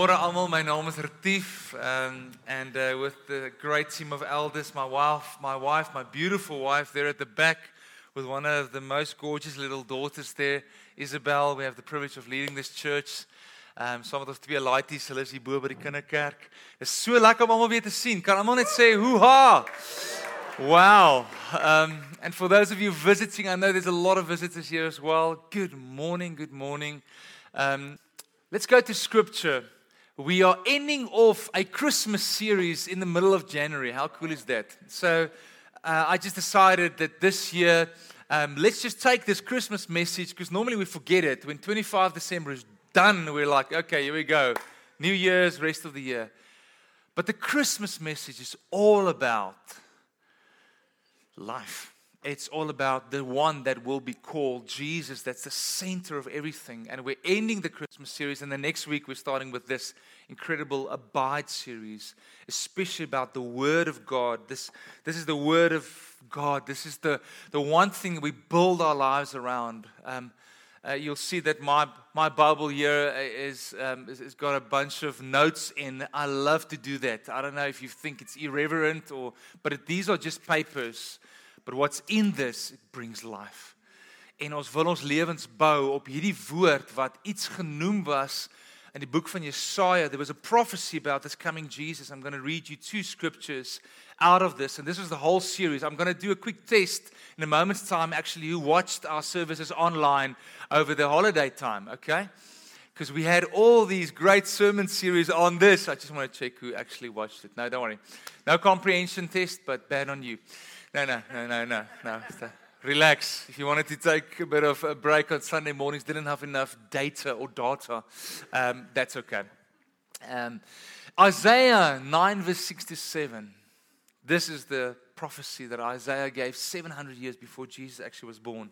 Goeiemôre almal. My naam is Retief um and uh, with the great team of elders, my wife, my wife, my beautiful wife there at the back with one of the most gorgeous little daughters there, Isabel. We have the privilege of leading this church. Um saam met ons twee laities, hulle is hier bo by die kinderkerk. Dit is so lekker om almal weer te sien. Kan almal net? Wow. Um and for those of you visiting, I know there's a lot of visitors here as well. Good morning, good morning. Um Let's go to scripture. We are ending off a Christmas series in the middle of January. How cool is that? So, uh, I just decided that this year, um, let's just take this Christmas message because normally we forget it. When 25 December is done, we're like, okay, here we go. New Year's, rest of the year. But the Christmas message is all about life. It's all about the one that will be called Jesus. That's the center of everything. And we're ending the Christmas series. And the next week, we're starting with this incredible Abide series, especially about the Word of God. This, this is the Word of God. This is the, the one thing we build our lives around. Um, uh, you'll see that my, my Bible here is, um, is, is got a bunch of notes in. I love to do that. I don't know if you think it's irreverent or, but these are just papers But what's in this it brings life. En ons wil ons lewens bou op hierdie woord wat iets genoem was in die boek van Jesaja. There was a prophecy about this coming Jesus. I'm going to read you two scriptures out of this and this was the whole series. I'm going to do a quick test in a moment's time actually who watched our services online over the holiday time, okay? Because we had all these great sermon series on this. I just want to check who actually watched it. No, don't worry. No comprehension test, but bad on you. No, no, no, no, no, no. Relax. If you wanted to take a bit of a break on Sunday mornings, didn't have enough data or data, um, that's okay. Um, Isaiah 9, verse 67. This is the prophecy that Isaiah gave 700 years before Jesus actually was born.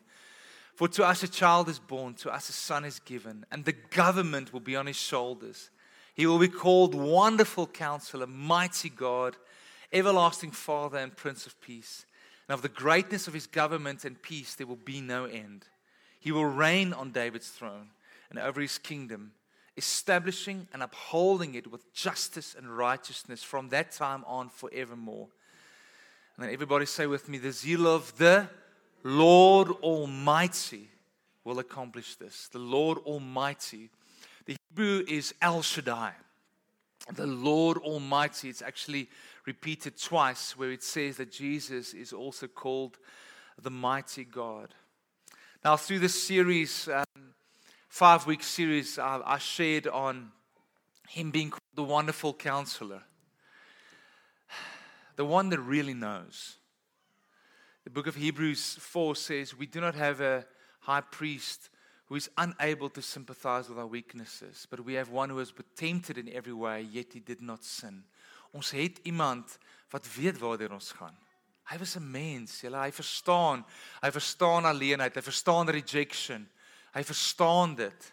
For to us a child is born, to us a son is given, and the government will be on his shoulders. He will be called Wonderful Counselor, Mighty God, Everlasting Father, and Prince of Peace. And of the greatness of his government and peace, there will be no end. He will reign on David's throne and over his kingdom, establishing and upholding it with justice and righteousness from that time on forevermore. And then everybody say with me, the zeal of the Lord Almighty will accomplish this. The Lord Almighty. The Hebrew is El Shaddai. The Lord Almighty. It's actually repeated twice where it says that Jesus is also called the mighty God. Now, through this series, um, five week series, I, I shared on him being the wonderful counselor, the one that really knows. The book of Hebrews 4 says, We do not have a high priest who is unable to sympathize with our weaknesses, but we have one who has been tempted in every way, yet he did not sin. Ons het iemand wat weet waartoe ons gaan. Hy was 'n mens, jy hy verstaan. Hy verstaan alleenheid, hy verstaan rejection. Hy verstaan dit.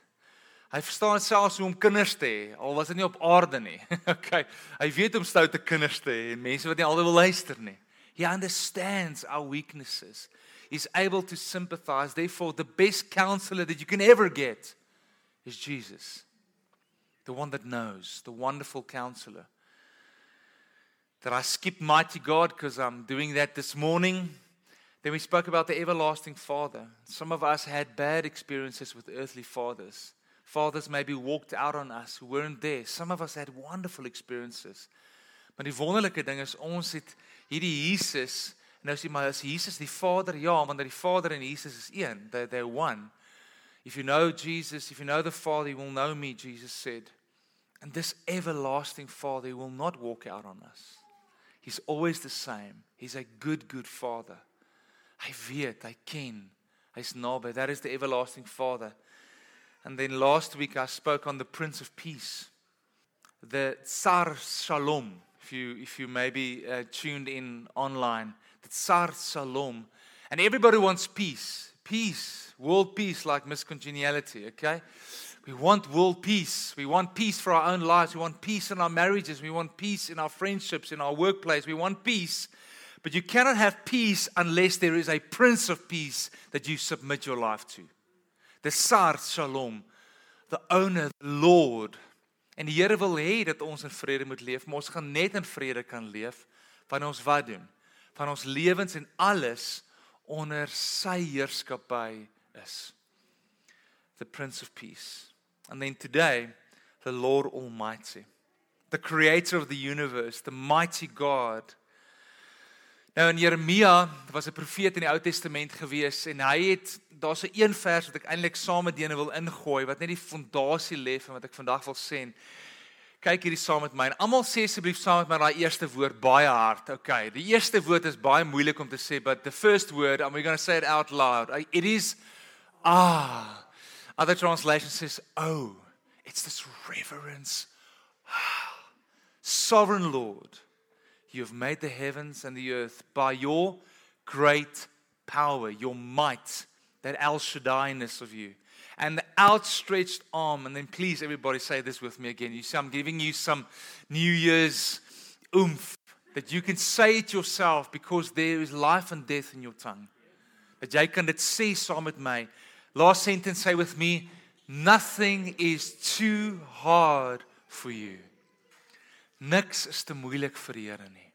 Hy verstaan selfs hoe om kinders te hê, al was dit nie op aarde nie. okay. Hy weet om stoute kinders te hê en mense wat nie altyd wil luister nie. He understands our weaknesses. He's able to sympathize. Therefore, the best counselor that you can ever get is Jesus. The one that knows, the wonderful counselor that I skipped Mighty God because I'm doing that this morning. Then we spoke about the everlasting Father. Some of us had bad experiences with earthly fathers. Fathers maybe walked out on us who weren't there. Some of us had wonderful experiences. Maar die wonderlike ding is ons het hierdie Jesus en nou sê maar is Jesus die Vader? Ja, want die Vader en Jesus is een. They they're one. If you know Jesus, if you know the Father, you will know me, Jesus said. And this everlasting Father will not walk out on us. He's always the same. He's a good, good father. Hy weet, hy ken. Hy's naby. That is the everlasting Father. And then last week I spoke on the Prince of Peace. The Sar Shalom. If you if you maybe uh, tuned in online, the Sar Shalom. And everybody wants peace. Peace, world peace like Miss Congeniality, okay? We want world peace. We want peace for our own lives. We want peace in our marriages. We want peace in our friendships, in our workplace. We want peace. But you cannot have peace unless there is a prince of peace that you submit your life to. The Sar Shalom, the owner, the Lord. En die Here wil hê dat ons in vrede moet leef, maar ons gaan net in vrede kan leef wanneer ons wat doen? Van ons lewens en alles onder sy heerskappy is. The Prince of Peace. And then today, the Lord Almighty, the creator of the universe, the mighty God. Nou in Jeremia was 'n profeet in die Ou Testament gewees en hy het daar's 'n een vers wat ek eintlik saam met julle wil ingooi wat net die fondasie lê van wat ek vandag wil sê. Kyk hierdie saam met my. En almal sê asseblief saam met my daai eerste woord baie hard. Okay, die eerste woord is baie moeilik om te sê, but the first word, I'm going to say it out loud. It is ah. Other translation says, "Oh, it's this reverence." Ah, sovereign Lord, you have made the heavens and the earth by your great power, your might that El Shaddai-ness of you. And the outstretched arm, and then please everybody say this with me again. You see, I'm giving you some New Year's oomph that you can say it yourself because there is life and death in your tongue. Dat jy kan dit sê saam met my. Last sentence say with me, nothing is too hard for you. Niks is te moeilik vir die Here nie.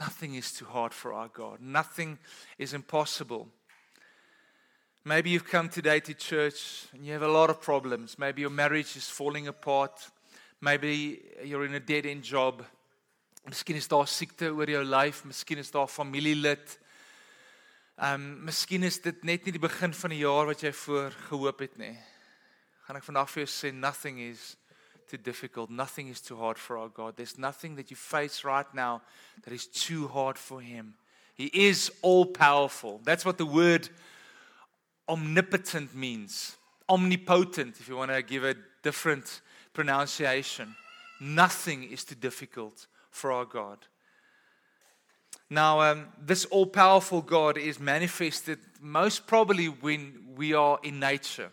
Nothing is too hard for our God. Nothing is impossible. Maybe you've come today to church and you have a lot of problems. Maybe your marriage is falling apart. Maybe you're in a dead end job. Miskien is daar siekte oor jou lyf, miskien is daar familielid. Ehm, um, miskien is dit net nie die begin van die jaar wat jy voor gehoop het nie. Gaan ek vandag vir jou sê nothing is too difficult. Nothing is too hard for our God. There's nothing that you face right now that is too hard for him. He is all powerful. That's what the word omnipotent means. Omnipotent, if you want to give a different pronunciation. Nothing is too difficult for our God. Now, um, this all powerful God is manifested most probably when we are in nature.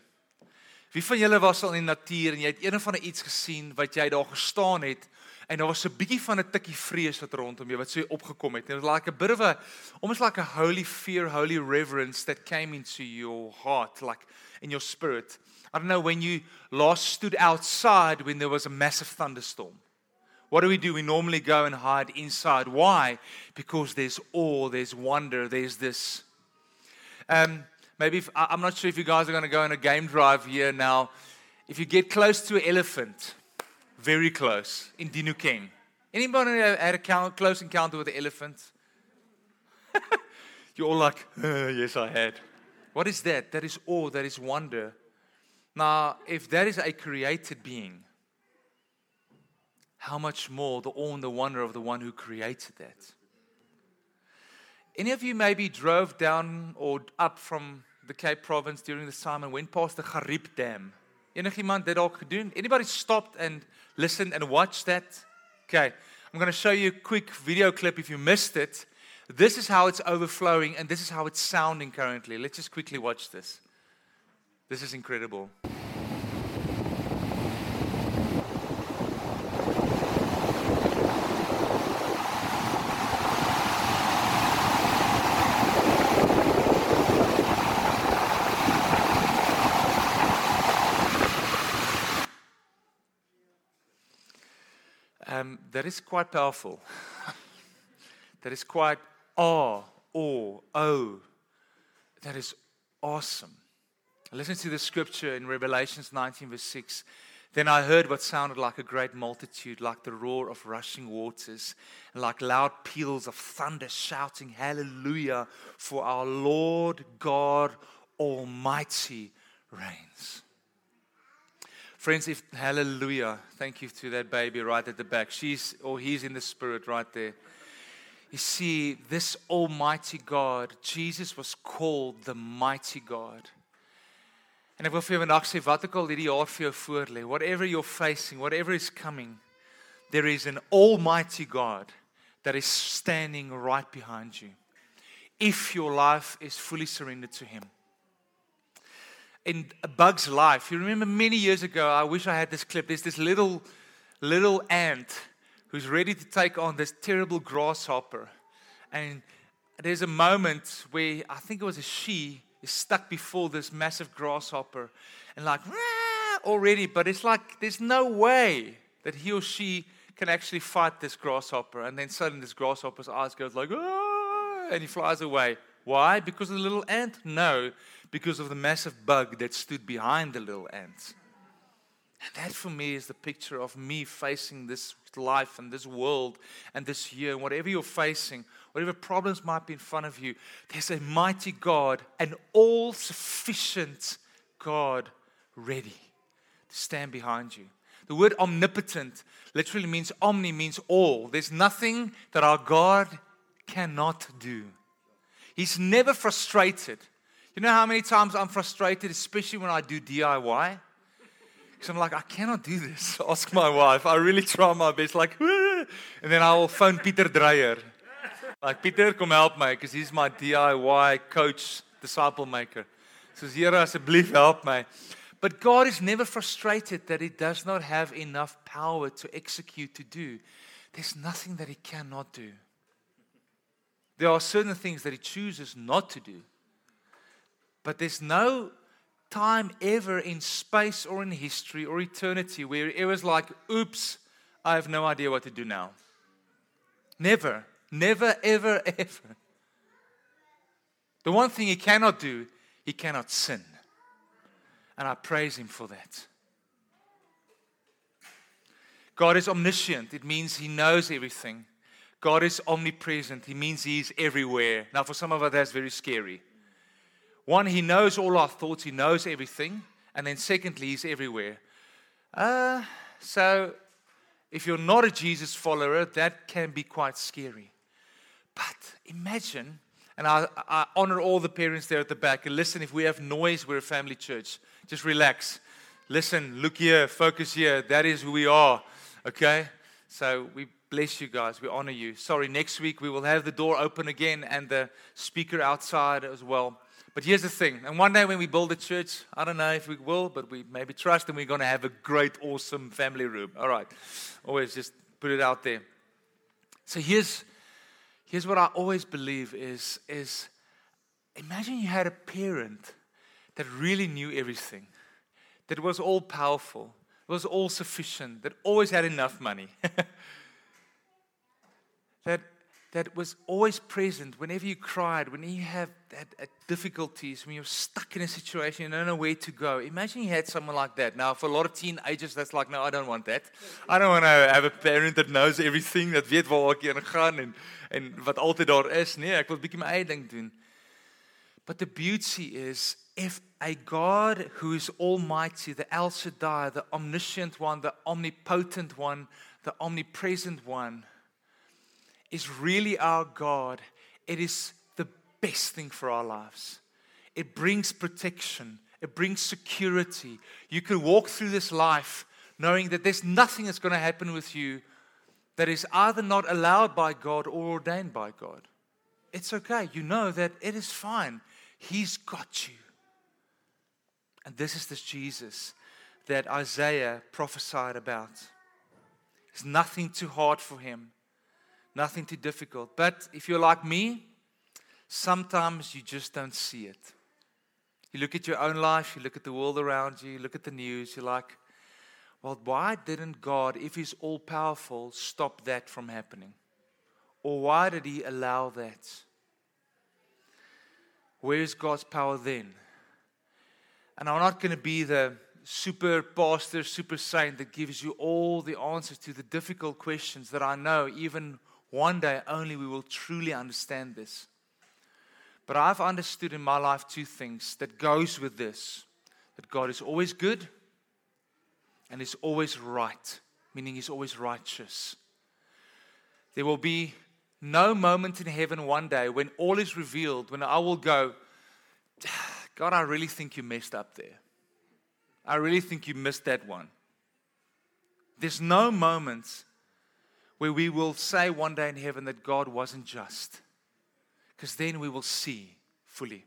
Wie van julle was al in die natuur en jy het een of ander iets gesien wat jy daar gestaan het en daar was 'n bietjie van 'n tikkie vrees wat rondom jou wat so opgekom het. It was like a bit of a almost like a holy fear, holy reverence that came into your heart like in your spirit. I don't know when you last stood outside when there was a massive thunderstorm. What do we do? We normally go and hide inside. Why? Because there's awe, there's wonder, there's this um maybe if, I'm not sure if you guys are going to go on a game drive here now. If you get close to an elephant, very close in Dinokeng. Anybody had a close encounter with an elephant? You're all like, yes, I had. What is that? That is awe, that is wonder. Now, if that is a created being, how much more the awe and the wonder of the one who created that? Any of you maybe drove down or up from the Cape Province during the time and went past the Gariep Dam? Anybody stopped and listened and watched that? Okay. I'm going to show you a quick video clip if you missed it. This is how it's overflowing and this is how it's sounding currently. Let's just quickly watch this. This is incredible. Um, that is quite powerful. that is quite awe, awe, oh. That is awesome. Listen to the scripture in Revelations 19, verse 6. Then I heard what sounded like a great multitude, like the roar of rushing waters, and like loud peals of thunder shouting, Hallelujah, for our Lord God Almighty reigns. Friends, if hallelujah, thank you to that baby right at the back. She's or he's in the spirit right there. You see, this almighty God, Jesus was called the mighty God. En ek wil vir jou vandag sê wat ook whatever you're facing, whatever is coming, there is an almighty God that is standing right behind you. If your life is fully surrendered to him in A Bug's Life. You remember many years ago, I wish I had this clip. There's this little, little ant who's ready to take on this terrible grasshopper. And there's a moment where I think it was a she is stuck before this massive grasshopper and like already, but it's like there's no way that he or she can actually fight this grasshopper. And then suddenly this grasshopper's eyes goes like, ah, and he flies away. Why? Because of the little ant? No, because of the massive bug that stood behind the little ant. And that for me is the picture of me facing this life and this world and this year, and whatever you're facing, whatever problems might be in front of you, there's a mighty God, an all sufficient God ready to stand behind you. The word omnipotent literally means omni, means all. There's nothing that our God cannot do. He's never frustrated. You know how many times I'm frustrated, especially when I do DIY? Because I'm like, I cannot do this. Ask my wife. I really try my best, like, and then I will phone Peter Dreyer. Like, Peter, come help me, because he's my DIY coach, disciple maker. So, Here, asseblief help me. But God is never frustrated that He does not have enough power to execute, to do. There's nothing that He cannot do. There are certain things that He chooses not to do. But there's no time ever in space or in history or eternity where it was like, oops, I have no idea what to do now. Never, never, ever, ever. The one thing He cannot do, He cannot sin. And I praise Him for that. God is omniscient, it means He knows everything. God is omnipresent, He means he is everywhere. Now, for some of us, that's very scary. One, He knows all our thoughts, He knows everything. And then, secondly, He's everywhere. Uh, so, if you're not a Jesus follower, that can be quite scary. But imagine, and I, I honor all the parents there at the back. And listen, if we have noise, we're a family church. Just relax. Listen, look here, focus here. That is who we are. Okay? So we bless you guys. We honor you. Sorry, next week we will have the door open again and the speaker outside as well. But here's the thing, and one day when we build a church, I don't know if we will, but we maybe trust and we're going to have a great, awesome family room. All right. Always just put it out there. So here's, here's what I always believe is, is imagine you had a parent that really knew everything, that was all powerful, was all sufficient, that always had enough money, that, that was always present whenever you cried, when you have had, difficulties, when you're stuck in a situation, you don't know where to go. Imagine you had someone like that. Now, for a lot of teenagers, that's like, no, I don't want that. I don't want to have a parent that knows everything, that weet waar ek gaan en, en wat altyd daar is. Nee, ek wil bietjie my eie ding doen. But the beauty is if a God who is almighty, the El Shaddai, the omniscient one, the omnipotent one, the omnipresent one, is really our God, it is the best thing for our lives. It brings protection, it brings security. You can walk through this life knowing that there's nothing that's going to happen with you that is either not allowed by God or ordained by God. It's okay. You know that it is fine. He's got you. And this is this Jesus that Isaiah prophesied about. There's nothing too hard for him, nothing too difficult. But if you're like me, sometimes you just don't see it. You look at your own life, you look at the world around you, you look at the news, you're like, well, why didn't God, if He's all powerful, stop that from happening? Or why did He allow that? Where is God's power then? And I'm not going to be the super pastor, super saint that gives you all the answers to the difficult questions that I know even one day only we will truly understand this. But I've understood in my life two things that goes with this. That God is always good and is always right, meaning he's always righteous. There will be no moment in heaven one day when all is revealed, when I will go, God, I really think you messed up there. I really think you missed that one. There's no moment where we will say one day in heaven that God wasn't just, because then we will see fully.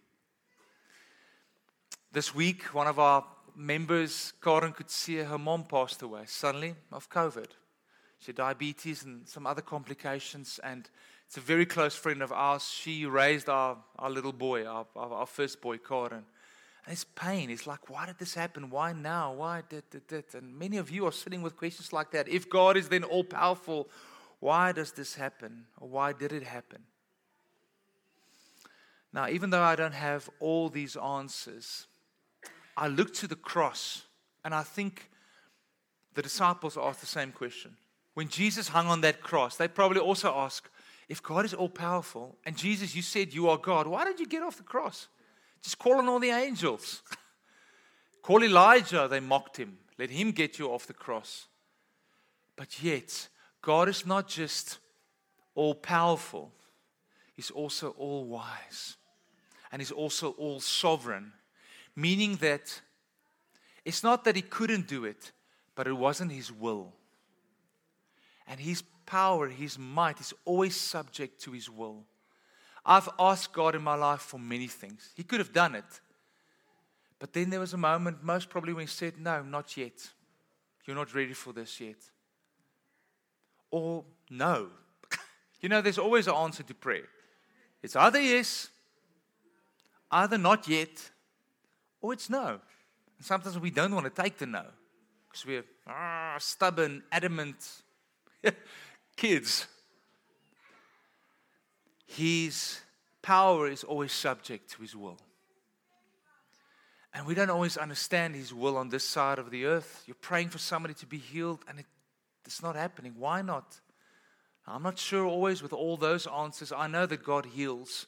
This week, one of our members, Karen could see her mom passed away suddenly of COVID. She had diabetes and some other complications, and it's a very close friend of ours. She raised our, our little boy, our, our, first boy, Karen. It's pain. It's like, why did this happen? Why now? Why did, did? And many of you are sitting with questions like that. If God is then all powerful, why does this happen? Or why did it happen? Now, even though I don't have all these answers, I look to the cross and I think the disciples asked the same question. When Jesus hung on that cross, they probably also asked, if God is all powerful, and Jesus, you said you are God, why did you get off the cross? Just call on all the angels. call Elijah, they mocked him. Let him get you off the cross. But yet, God is not just all powerful, He's also all wise. And He's also all sovereign. Meaning that it's not that He couldn't do it, but it wasn't His will. And His power, His might is always subject to His will. I've asked God in my life for many things. He could have done it. But then there was a moment, most probably, when He said, No, not yet. You're not ready for this yet. Or no. you know, there's always an answer to prayer. It's either yes, either not yet, or it's no. And sometimes we don't want to take the no because we're ah, stubborn, adamant kids. His power is always subject to His will. And we don't always understand His will on this side of the earth. You're praying for somebody to be healed, and it, it's not happening. Why not? I'm not sure always with all those answers. I know that God heals,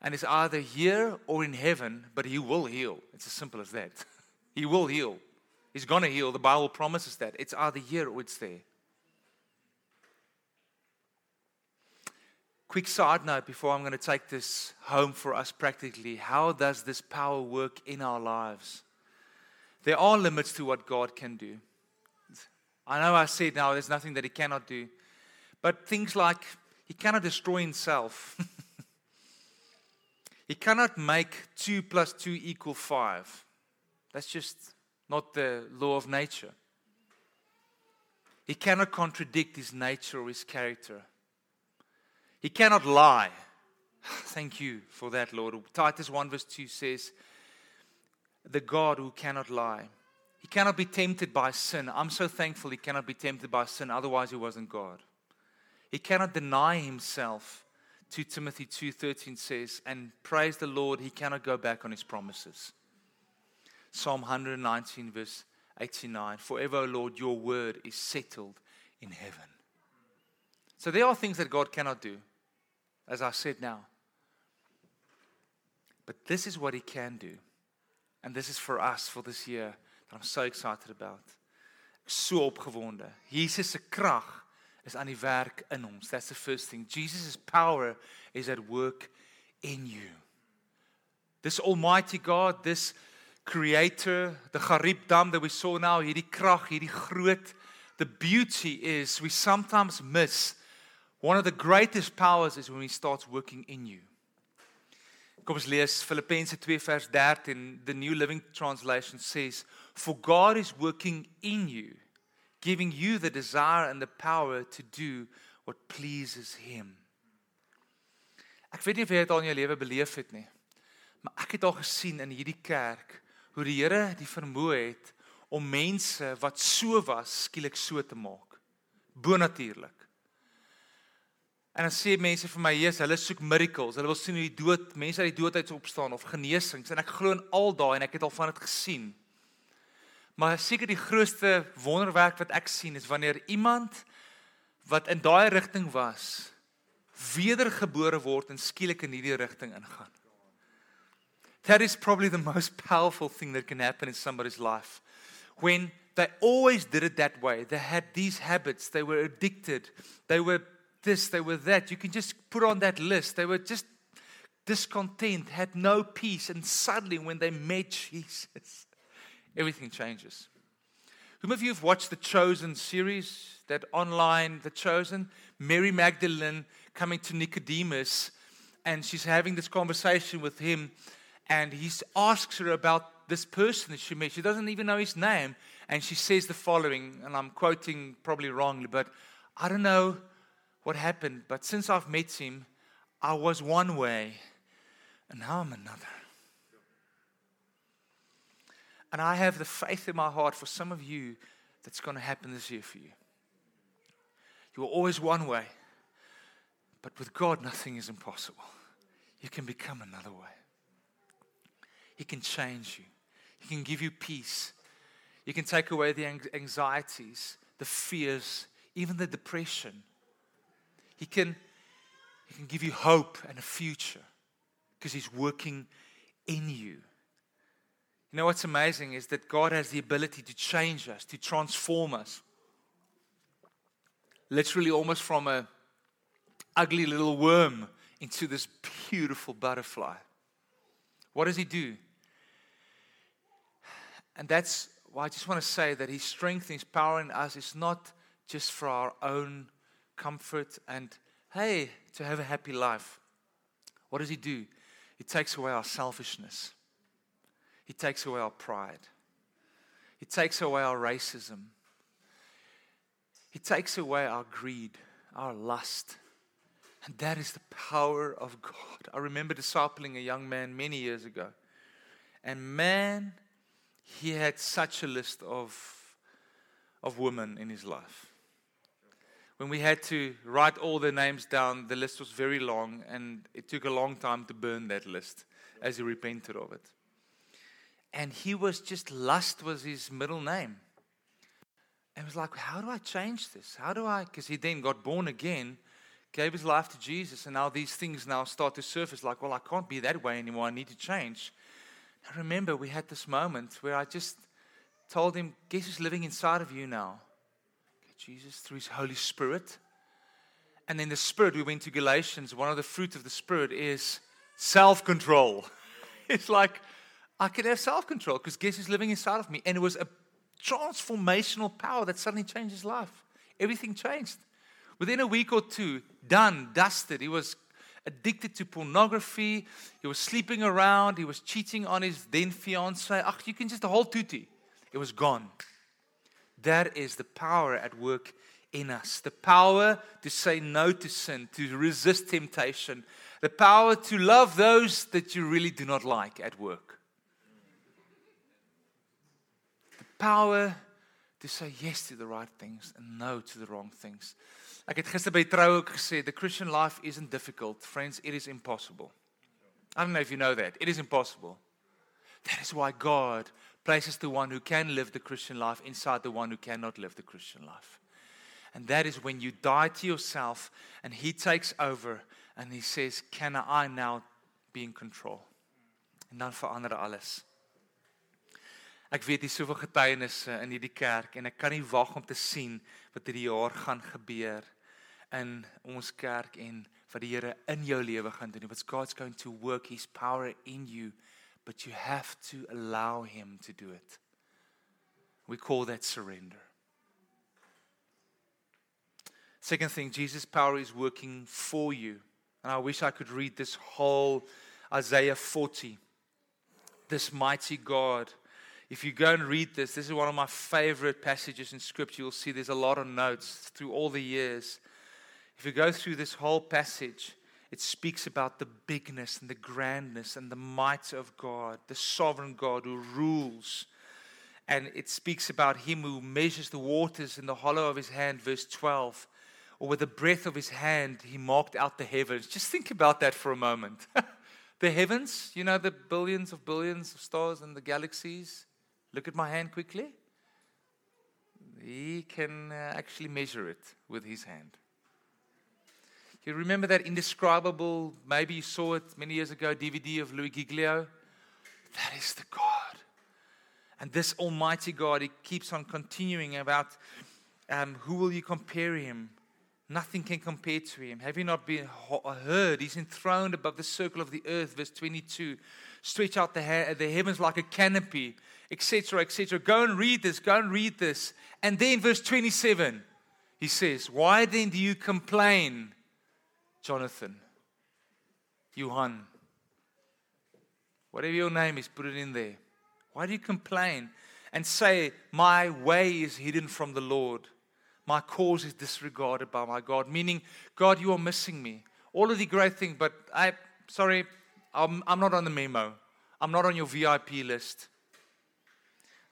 and it's either here or in heaven, but He will heal. It's as simple as that. he will heal. He's going to heal. The Bible promises that. It's either here or it's there. Quick side note before I'm going to take this home for us practically. How does this power work in our lives? There are limits to what God can do. I know I said now there's nothing that He cannot do, but things like He cannot destroy Himself. he cannot make 2 plus 2 equal 5. That's just not the law of nature. He cannot contradict His nature or His character. He cannot lie. Thank you for that, Lord. Titus 1 verse 2 says, The God who cannot lie. He cannot be tempted by sin. I'm so thankful he cannot be tempted by sin, otherwise, he wasn't God. He cannot deny himself. 2 Timothy 2:13 says, and praise the Lord, he cannot go back on his promises. Psalm 119, verse 89 Forever, Lord, your word is settled in heaven. So there are things that God cannot do as I said now. But this is what He can do. And this is for us for this year that I'm so excited about. So opgewonde. Jesus se krag is aan die werk in ons. That's the first thing. Jesus' power is at work in you. This almighty God, this creator, the Gariep Dam that we saw now, hierdie krag, hierdie groot, the beauty is we sometimes miss One of the greatest powers is when he starts working in you. Kom ons lees Filippense 2 vers 13. The New Living Translation says, "For God is working in you, giving you the desire and the power to do what pleases him." Ek weet nie of jy dit al in jou lewe beleef het nie, maar ek het al gesien in hierdie kerk hoe die Here die vermoë het om mense wat so was skielik so te maak. Bonatuurlik. En dan sê mense vir my, "Jesus, hulle soek miracles. Hulle wil sien hoe die dood, mense uit die dood uit opstaan of genesings." En ek glo in al daai en ek het al van dit gesien. Maar seker die grootste wonderwerk wat ek sien is wanneer iemand wat in daai rigting was, wedergebore word en skielik in hierdie rigting ingaan. That is probably the most powerful thing that can happen in somebody's life. When they always did it that way. They had these habits. They were addicted. They were this, they were that. You can just put on that list. They were just discontent, had no peace. And suddenly, when they met Jesus, everything changes. Whom of you have watched the Chosen series, that online, The Chosen? Mary Magdalene coming to Nicodemus, and she's having this conversation with him, and he asks her about this person that she met. She doesn't even know his name, and she says the following, and I'm quoting probably wrongly, but I don't know what happened, but since I've met him, I was one way, and now I'm another. And I have the faith in my heart for some of you that's going to happen this year for you. You were always one way, but with God, nothing is impossible. You can become another way. He can change you, He can give you peace. He can take away the anxieties, the fears, even the depression. He can, he can give you hope and a future because He's working in you. You know what's amazing is that God has the ability to change us, to transform us. Literally, almost from a ugly little worm into this beautiful butterfly. What does He do? And that's why I just want to say that His strength, His power in us is not just for our own comfort and, hey, to have a happy life. What does He do? He takes away our selfishness. He takes away our pride. He takes away our racism. He takes away our greed, our lust. And that is the power of God. I remember discipling a young man many years ago. And man, he had such a list of, of women in his life. When we had to write all the names down, the list was very long, and it took a long time to burn that list as he repented of it and he was just lust was his middle name. And was like, how do I change this? How do I? Because he then got born again, gave his life to Jesus, and now these things now start to surface. Like, well, I can't be that way anymore. I need to change. I remember we had this moment where I just told him, guess who's living inside of you now? Jesus through his Holy Spirit. And then the Spirit, we went to Galatians. One of the fruit of the Spirit is self control. it's like, I could have self control because guess who's living inside of me? And it was a transformational power that suddenly changed his life. Everything changed. Within a week or two, done, dusted. He was addicted to pornography. He was sleeping around. He was cheating on his then fiance. Ach, you can just the whole tutti. It was gone. That is the power at work in us. The power to say no to sin, to resist temptation. The power to love those that you really do not like at work. The power to say yes to the right things and no to the wrong things. Ek het gister by trou ook the Christian life isn't difficult. Friends, it is impossible. I don't know if you know that. It is impossible. That is why God places the one who can live the Christian life inside the one who cannot live the Christian life. And that is when you die to yourself and He takes over and He says, Can I now be in control? En dan verander alles. Ek weet hier soveel getuienisse in hierdie kerk en ek kan nie wag om te sien wat hierdie jaar gaan gebeur in ons kerk en wat die Here in jou lewe gaan doen. What's God's going to work his power in you, but you have to allow him to do it. We call that surrender. Second thing, Jesus' power is working for you. And I wish I could read this whole Isaiah 40. This mighty God if you go and read this, this is one of my favorite passages in Scripture. You'll see there's a lot of notes through all the years. If you go through this whole passage, it speaks about the bigness and the grandness and the might of God, the sovereign God who rules. And it speaks about Him who measures the waters in the hollow of His hand, verse 12. Or with the breath of His hand, He marked out the heavens. Just think about that for a moment. the heavens, you know, the billions of billions of stars and the galaxies. Look at my hand quickly. He can uh, actually measure it with his hand. You remember that indescribable, maybe you saw it many years ago, DVD of Louis Giglio? That is the God. And this Almighty God, He keeps on continuing about um, who will you compare Him? Nothing can compare to Him. Have you not been heard? He's enthroned above the circle of the earth, verse 22. Stretch out the, ha- the heavens like a canopy etc., etc. Go and read this, go and read this. And then, verse 27, he says, Why then do you complain, Jonathan? Johan. Whatever your name is, put it in there. Why do you complain and say, My way is hidden from the Lord? My cause is disregarded by my God. Meaning, God, you are missing me. All of the great things, but I, sorry, I'm, I'm not on the memo. I'm not on your VIP list.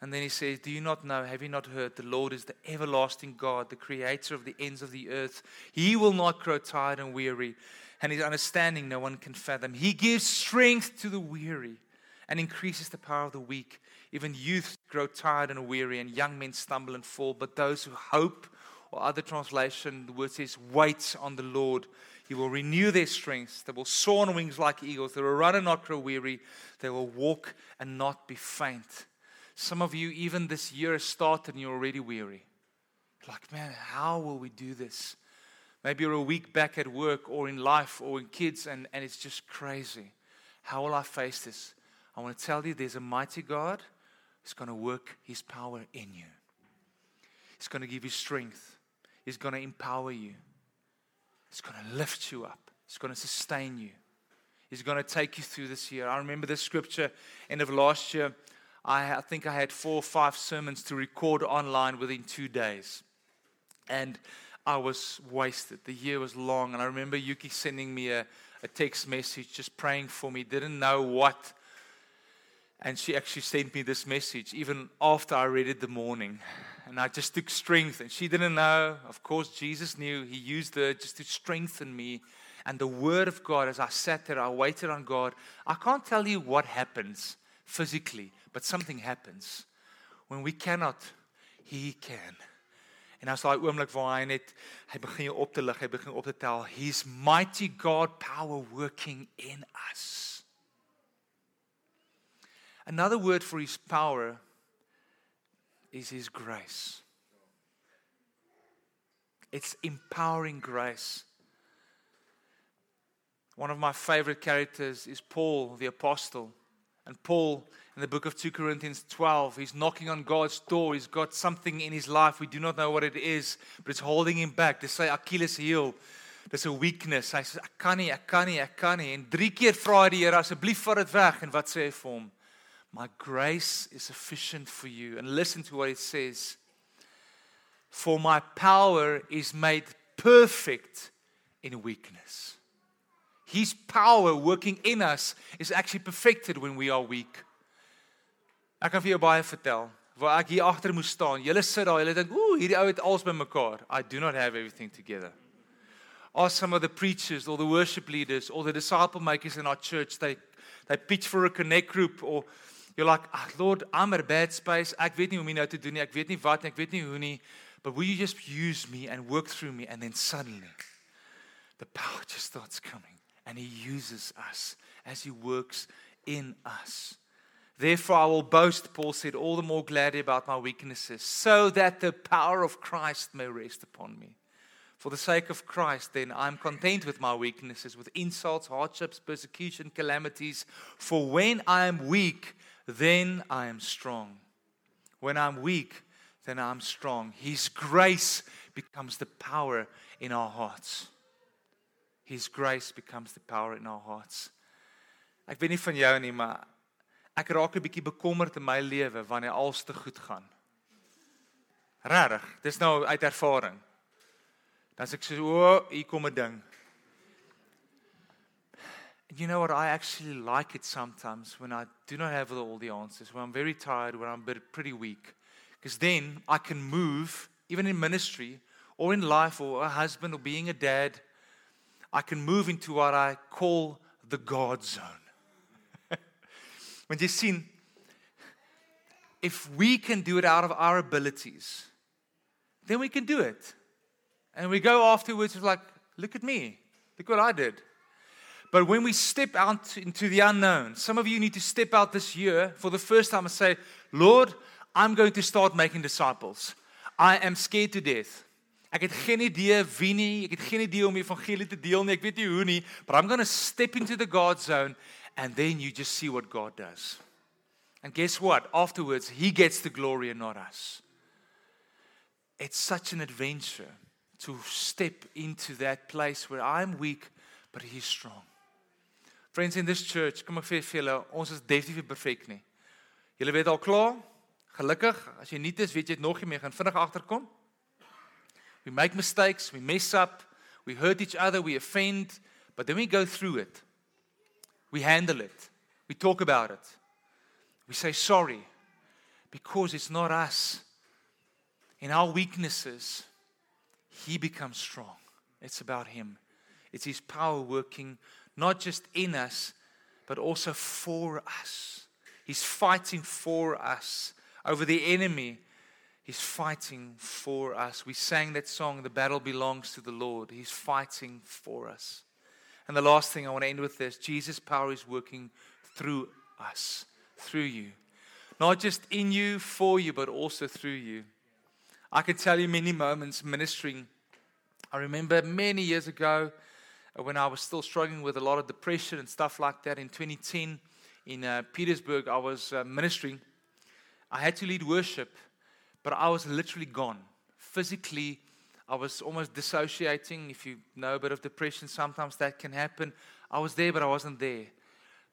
And then he says, Do you not know? Have you not heard? The Lord is the everlasting God, the creator of the ends of the earth. He will not grow tired and weary, and his understanding no one can fathom. He gives strength to the weary and increases the power of the weak. Even youth grow tired and weary, and young men stumble and fall. But those who hope, or other translation, the word says, wait on the Lord. He will renew their strength. They will soar on wings like eagles. They will run and not grow weary. They will walk and not be faint. Some of you, even this year started and you're already weary. Like, man, how will we do this? Maybe you're a week back at work or in life or in kids, and, and it's just crazy. How will I face this? I want to tell you there's a mighty God who's going to work his power in you. He's going to give you strength, He's going to empower you, He's going to lift you up, He's going to sustain you. He's going to take you through this year. I remember this scripture end of last year. I, I think I had four or five sermons to record online within two days. And I was wasted. The year was long. And I remember Yuki sending me a, a text message just praying for me, didn't know what. And she actually sent me this message even after I read it the morning. And I just took strength. And she didn't know. Of course, Jesus knew. He used her just to strengthen me. And the Word of God, as I sat there, I waited on God. I can't tell you what happens physically, but something happens. When we cannot, he can. En as daai oomblik waar hy net hy begin op te lig, hy begin op te tel, he's mighty God power working in us. Another word for his power is his grace. It's empowering grace. One of my favorite characters is Paul the apostle. And Paul, in the book of 2 Corinthians 12, he's knocking on God's door. He's got something in his life. We do not know what it is, but it's holding him back. They say Achilles heel. 'n weakness. Hy sê ek kan nie, ek kan nie, ek kan nie. En drie keer vra hy die Here asseblief vat dit weg en wat sê hy vir hom? My grace is sufficient for you. And listen to what it says. For my power is made perfect in weakness. His power working in us is actually perfected when we are weak. Ek kan vir jou baie vertel. Waar ek hier agter moes staan. Julle sit daar, julle dink, "Ooh, hierdie ou het alles bymekaar." I do not have everything together. Ask some of the preachers or the worship leaders or the disciple makers in our church, they they pitch for a connect group or you're like, oh, "Lord, I'm at a bad space. Ek weet nie hoe om nou te doen nie. Ek weet nie wat nie. Ek weet nie hoe nie. But will you just use me and work through me and then suddenly the power just starts coming and He uses us as He works in us. Therefore, I will boast, Paul said, all the more gladly about my weaknesses, so that the power of Christ may rest upon me. For the sake of Christ, then, I'm content with my weaknesses, with insults, hardships, persecution, calamities. For when I am weak, then I am strong. When I'm weak, then I'm strong. His grace becomes the power in our hearts. His grace becomes the power in our hearts. Ek weet nie van jou nie, maar ek raak 'n bietjie bekommerd in my lewe wanneer alles te goed gaan. Regtig, dis nou uit ervaring. Dan sê ek so, "O, hier kom 'n ding." And you know what? I actually like it sometimes when I do not have all the answers, when I'm very tired, when I'm pretty weak. Because then I can move, even in ministry or in life or a husband or being a dad, I can move into what I call the God zone. When you see, if we can do it out of our abilities, then we can do it. And we go afterwards like, look at me, look what I did. But when we step out into the unknown, some of you need to step out this year for the first time and say, Lord, I'm going to start making disciples. I am scared to death. Ek het geen idee wie nie, ek het geen idee om die evangelie te deel nie, ek weet nie hoe nie, but I'm going to step into the God zone and then you just see what God does. And guess what? Afterwards, he gets the glory and not us. It's such an adventure to step into that place where I'm weak but he's strong. Friends in this church, kom ek vir julle, ons is definitief perfek nie. Julle weet al klaar? Gelukkig, as jy nie is, weet jy dit nog nie meer gaan vinnig agterkom. We make mistakes, we mess up, we hurt each other, we offend, but then we go through it. We handle it. We talk about it. We say sorry Because it's not us. In our weaknesses, He becomes strong. It's about Him. It's His power working not just in us, but also for us. He's fighting for us over the enemy. He's fighting for us. We sang that song, The Battle Belongs to the Lord. He's fighting for us. And the last thing I want to end with this Jesus' power is working through us, through you. Not just in you, for you, but also through you. I can tell you many moments ministering. I remember many years ago uh, when I was still struggling with a lot of depression and stuff like that in 2010 in uh, Pietersburg, I was uh, ministering. I had to lead worship, but I was literally gone. Physically, I was almost dissociating. If you know a bit of depression, sometimes that can happen. I was there, but I wasn't there.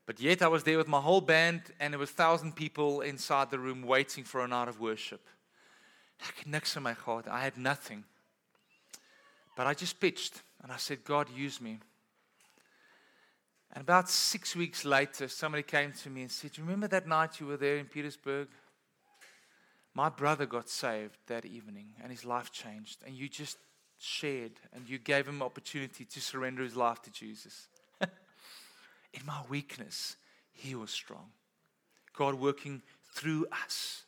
But yet, I was there with my whole band, and there was thousand people inside the room waiting for a night of worship. Niks in my heart. I had nothing. But I just pitched, and I said, God, use me. And about six weeks later, somebody came to me and said, You Remember that night you were there in Pietersburg? My brother got saved that evening and his life changed. And you just shared and you gave him opportunity to surrender his life to Jesus. in my weakness, he was strong. God working through us.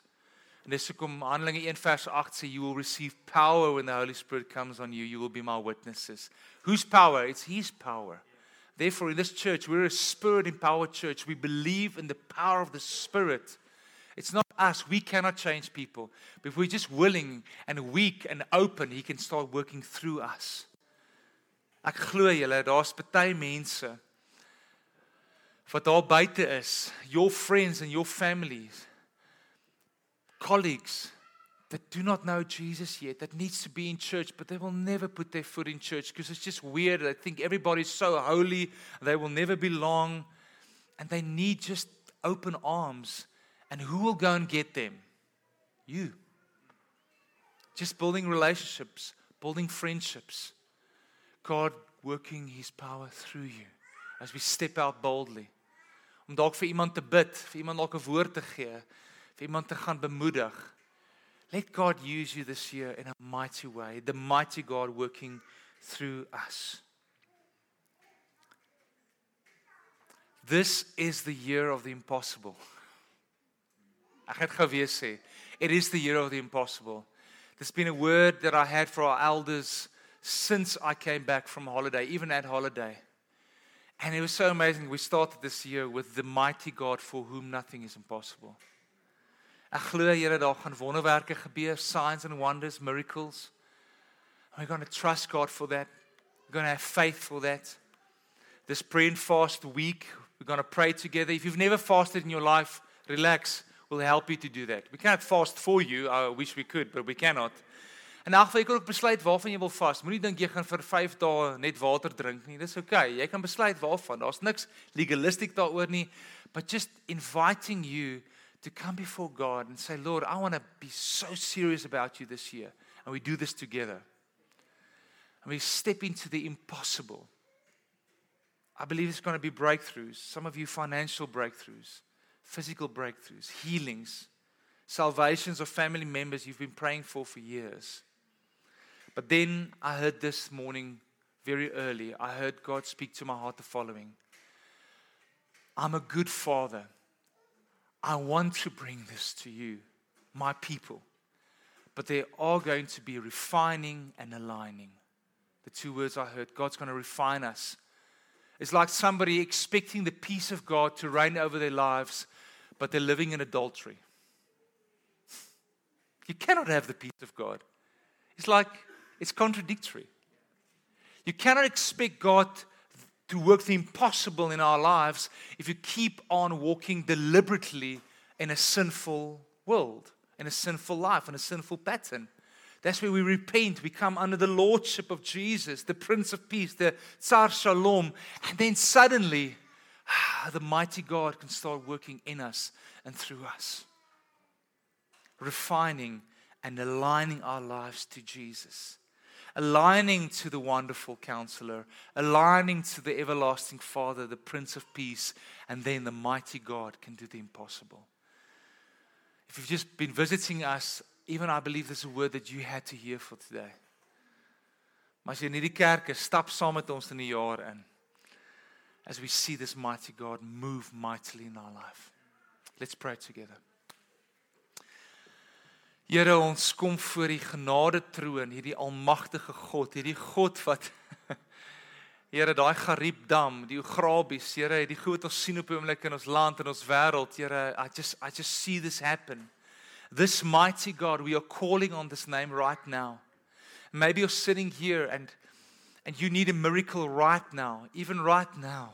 En dis hoekom Handelinge 1 vers 8 sê you will receive power when the Holy Spirit comes on you. You will be my witnesses. Whose power? It's his power. Therefore, in this church, we're a spirit empowered church. We believe in the power of the Spirit. It's not us. We cannot change people. But if we're just willing and weak and open, He can start working through us. Ek glo julle, daar's baie mense wat daar buite is, your friends and your families, colleagues that do not know Jesus yet, that needs to be in church, but they will never put their foot in church because it's just weird. They think everybody's so holy, they will never belong, and they need just open arms. And who will go and get them? You. Just building relationships, building friendships. God working his power through you as we step out boldly. Om dalk vir iemand te bid, vir iemand dalk 'n woord te gee, vir iemand te gaan bemoedig. Let God use you this year in a mighty way, the mighty God working through us. This is the year of the impossible. Ek het gou weer sê, it is the year of the impossible. There's been a word that I had for our elders since I came back from holiday, even at holiday. And it was so amazing. We started this year with the mighty God for whom nothing is impossible. Ek glo Here daar gaan wonderwerke gebeur, signs and wonders, miracles. We're going to trust God for that. We're going to have faith for that. This prayer and fast week, we're going to pray together. If you've never fasted in your life, relax. We'll help you to do that. We can't fast for you. I wish we could, but we cannot. En geval jy kan ook besluit waarvan jy wil vas. Moenie dink jy gaan vir 5 dae net water drink nie. Dis oukei. Okay. Jy kan besluit waarvan. Daar's niks legalistic daaroor nie, but just inviting you to come before God and say, "Lord, I want to be so serious about you this year." And we do this together. And we step into the impossible. I believe it's going to be breakthroughs. Some of you financial breakthroughs, physical breakthroughs, healings, salvations of family members you've been praying for for years. But then I heard this morning, very early, I heard God speak to my heart the following I'm a good father. I want to bring this to you, my people. But there are going to be refining and aligning. The two words I heard God's going to refine us. It's like somebody expecting the peace of God to reign over their lives, but they're living in adultery. You cannot have the peace of God. It's like it's contradictory. You cannot expect God to work the impossible in our lives if you keep on walking deliberately in a sinful world, in a sinful life, in a sinful pattern. That's where we repent. We come under the lordship of Jesus, the Prince of Peace, the Sar Shalom. And then suddenly, the mighty God can start working in us and through us, refining and aligning our lives to Jesus aligning to the wonderful counselor, aligning to the everlasting Father, the Prince of Peace, and then the mighty God can do the impossible. If you've just been visiting us, even I believe there's a word that you had to hear for today. Maar as jy in hierdie kerk is, stap saam met ons in die jaar in. As we see this mighty God move mightily in our life. Let's pray together. Here ons kom voor die genade troon, hierdie almagtige God, hierdie God wat Here daai Gariep dam, die Ograbies, Here, die goed wat ons sien op oomblik in ons land en ons wêreld, Here, I just I just see this happen. This mighty God, we are calling on this name right now. Maybe you're sitting here and and you need a miracle right now, even right now.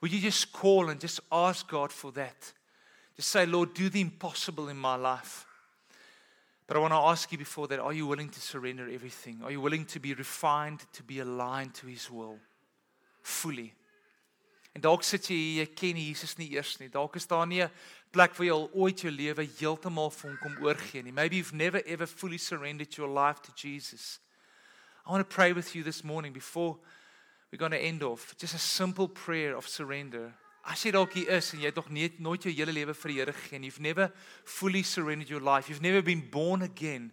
Would you just call and just ask God for that? Just say, Lord, do the impossible in my life. But I want to ask you before that are you willing to surrender everything? Are you willing to be refined, to be aligned to His will fully? En dalk sit jy hier, jy ken Jesus nie eers nie. Dalk is daar nie 'n plek waar jy al ooit jou lewe heeltemal vir hom kom oorgee nie. Maybe you've never ever fully surrendered your life to Jesus. I want to pray with you this morning before we're going to end off. Just a simple prayer of surrender. As jy dalk hier is en jy het nog nie nooit jou hele lewe vir die Here gegee nie. You've never fully surrendered your life. You've never been born again.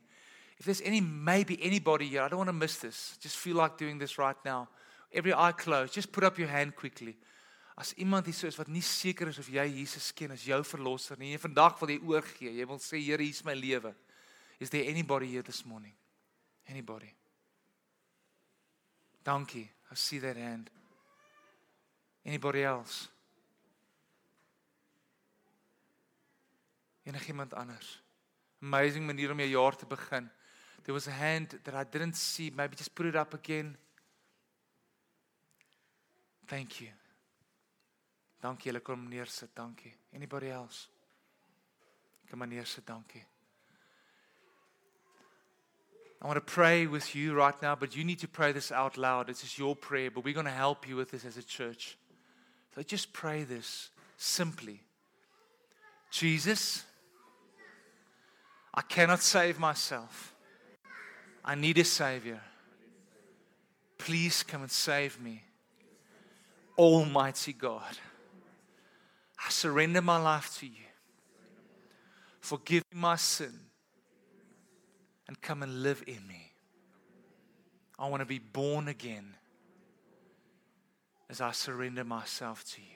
If there's any maybe anybody here, I don't want to miss this. Just feel like doing this right now. Every eye closed. Just put up your hand quickly. As iemand hier so is wat nie seker is of jy Jesus ken as jou verlosser nie, en vandag wil jy oorgee. Jy wil sê Here, hier is my lewe. Is there anybody here this morning? Anybody? Dankie. I see that hand. Anybody else? enigiemand anders. Amazing manier om jou jaar te begin. There was a hand that I didn't see. Maybe just put it up again. Thank you. Dankie julle kom neersit. Dankie. Anybody else? Kom maar neersit. Dankie. I want to pray with you right now, but you need to pray this out loud. This is your prayer, but we're going to help you with this as a church. So just pray this simply. Jesus, I cannot save myself. I need a Savior. Please come and save me. Almighty God, I surrender my life to you. Forgive me my sin and come and live in me. I want to be born again as I surrender myself to you.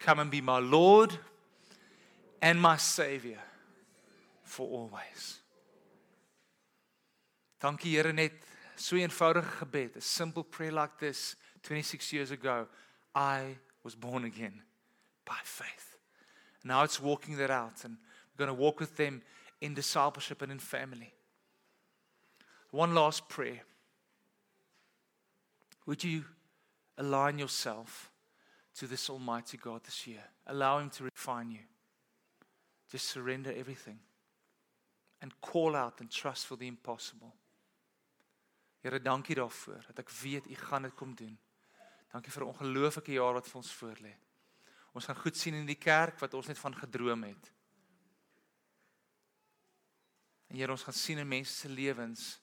Come and be my Lord and my Savior for always. Dankie Here net so eenvoudige gebed, a simple prayer like this 26 years ago. I was born again by faith. Now it's walking that out and we're going to walk with them in discipleship and in family. One last prayer. Would you align yourself to this Almighty God this year? Allow Him to refine you. Just surrender everything and call out and trust for the impossible. Here, dankie daarvoor dat ek weet u gaan dit kom doen. Dankie vir 'n ongelooflike jaar wat vir ons voorlê. Ons gaan goed sien in die kerk wat ons net van gedroom het. En Here, ons gaan sien in mense se lewens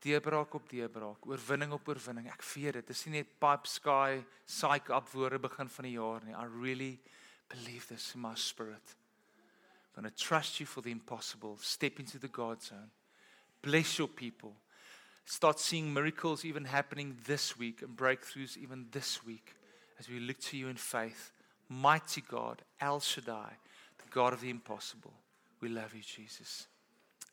deurbraak op deurbraak, oorwinning op oorwinning. Ek weet dit. Dit is nie net pipe sky psych up woorde begin van die jaar nie. I really believe this in my spirit. I'm going to trust you for the impossible. Step into the God zone. Bless your people. Start seeing miracles even happening this week and breakthroughs even this week as we look to you in faith. Mighty God, El Shaddai, the God of the impossible. We love you, Jesus.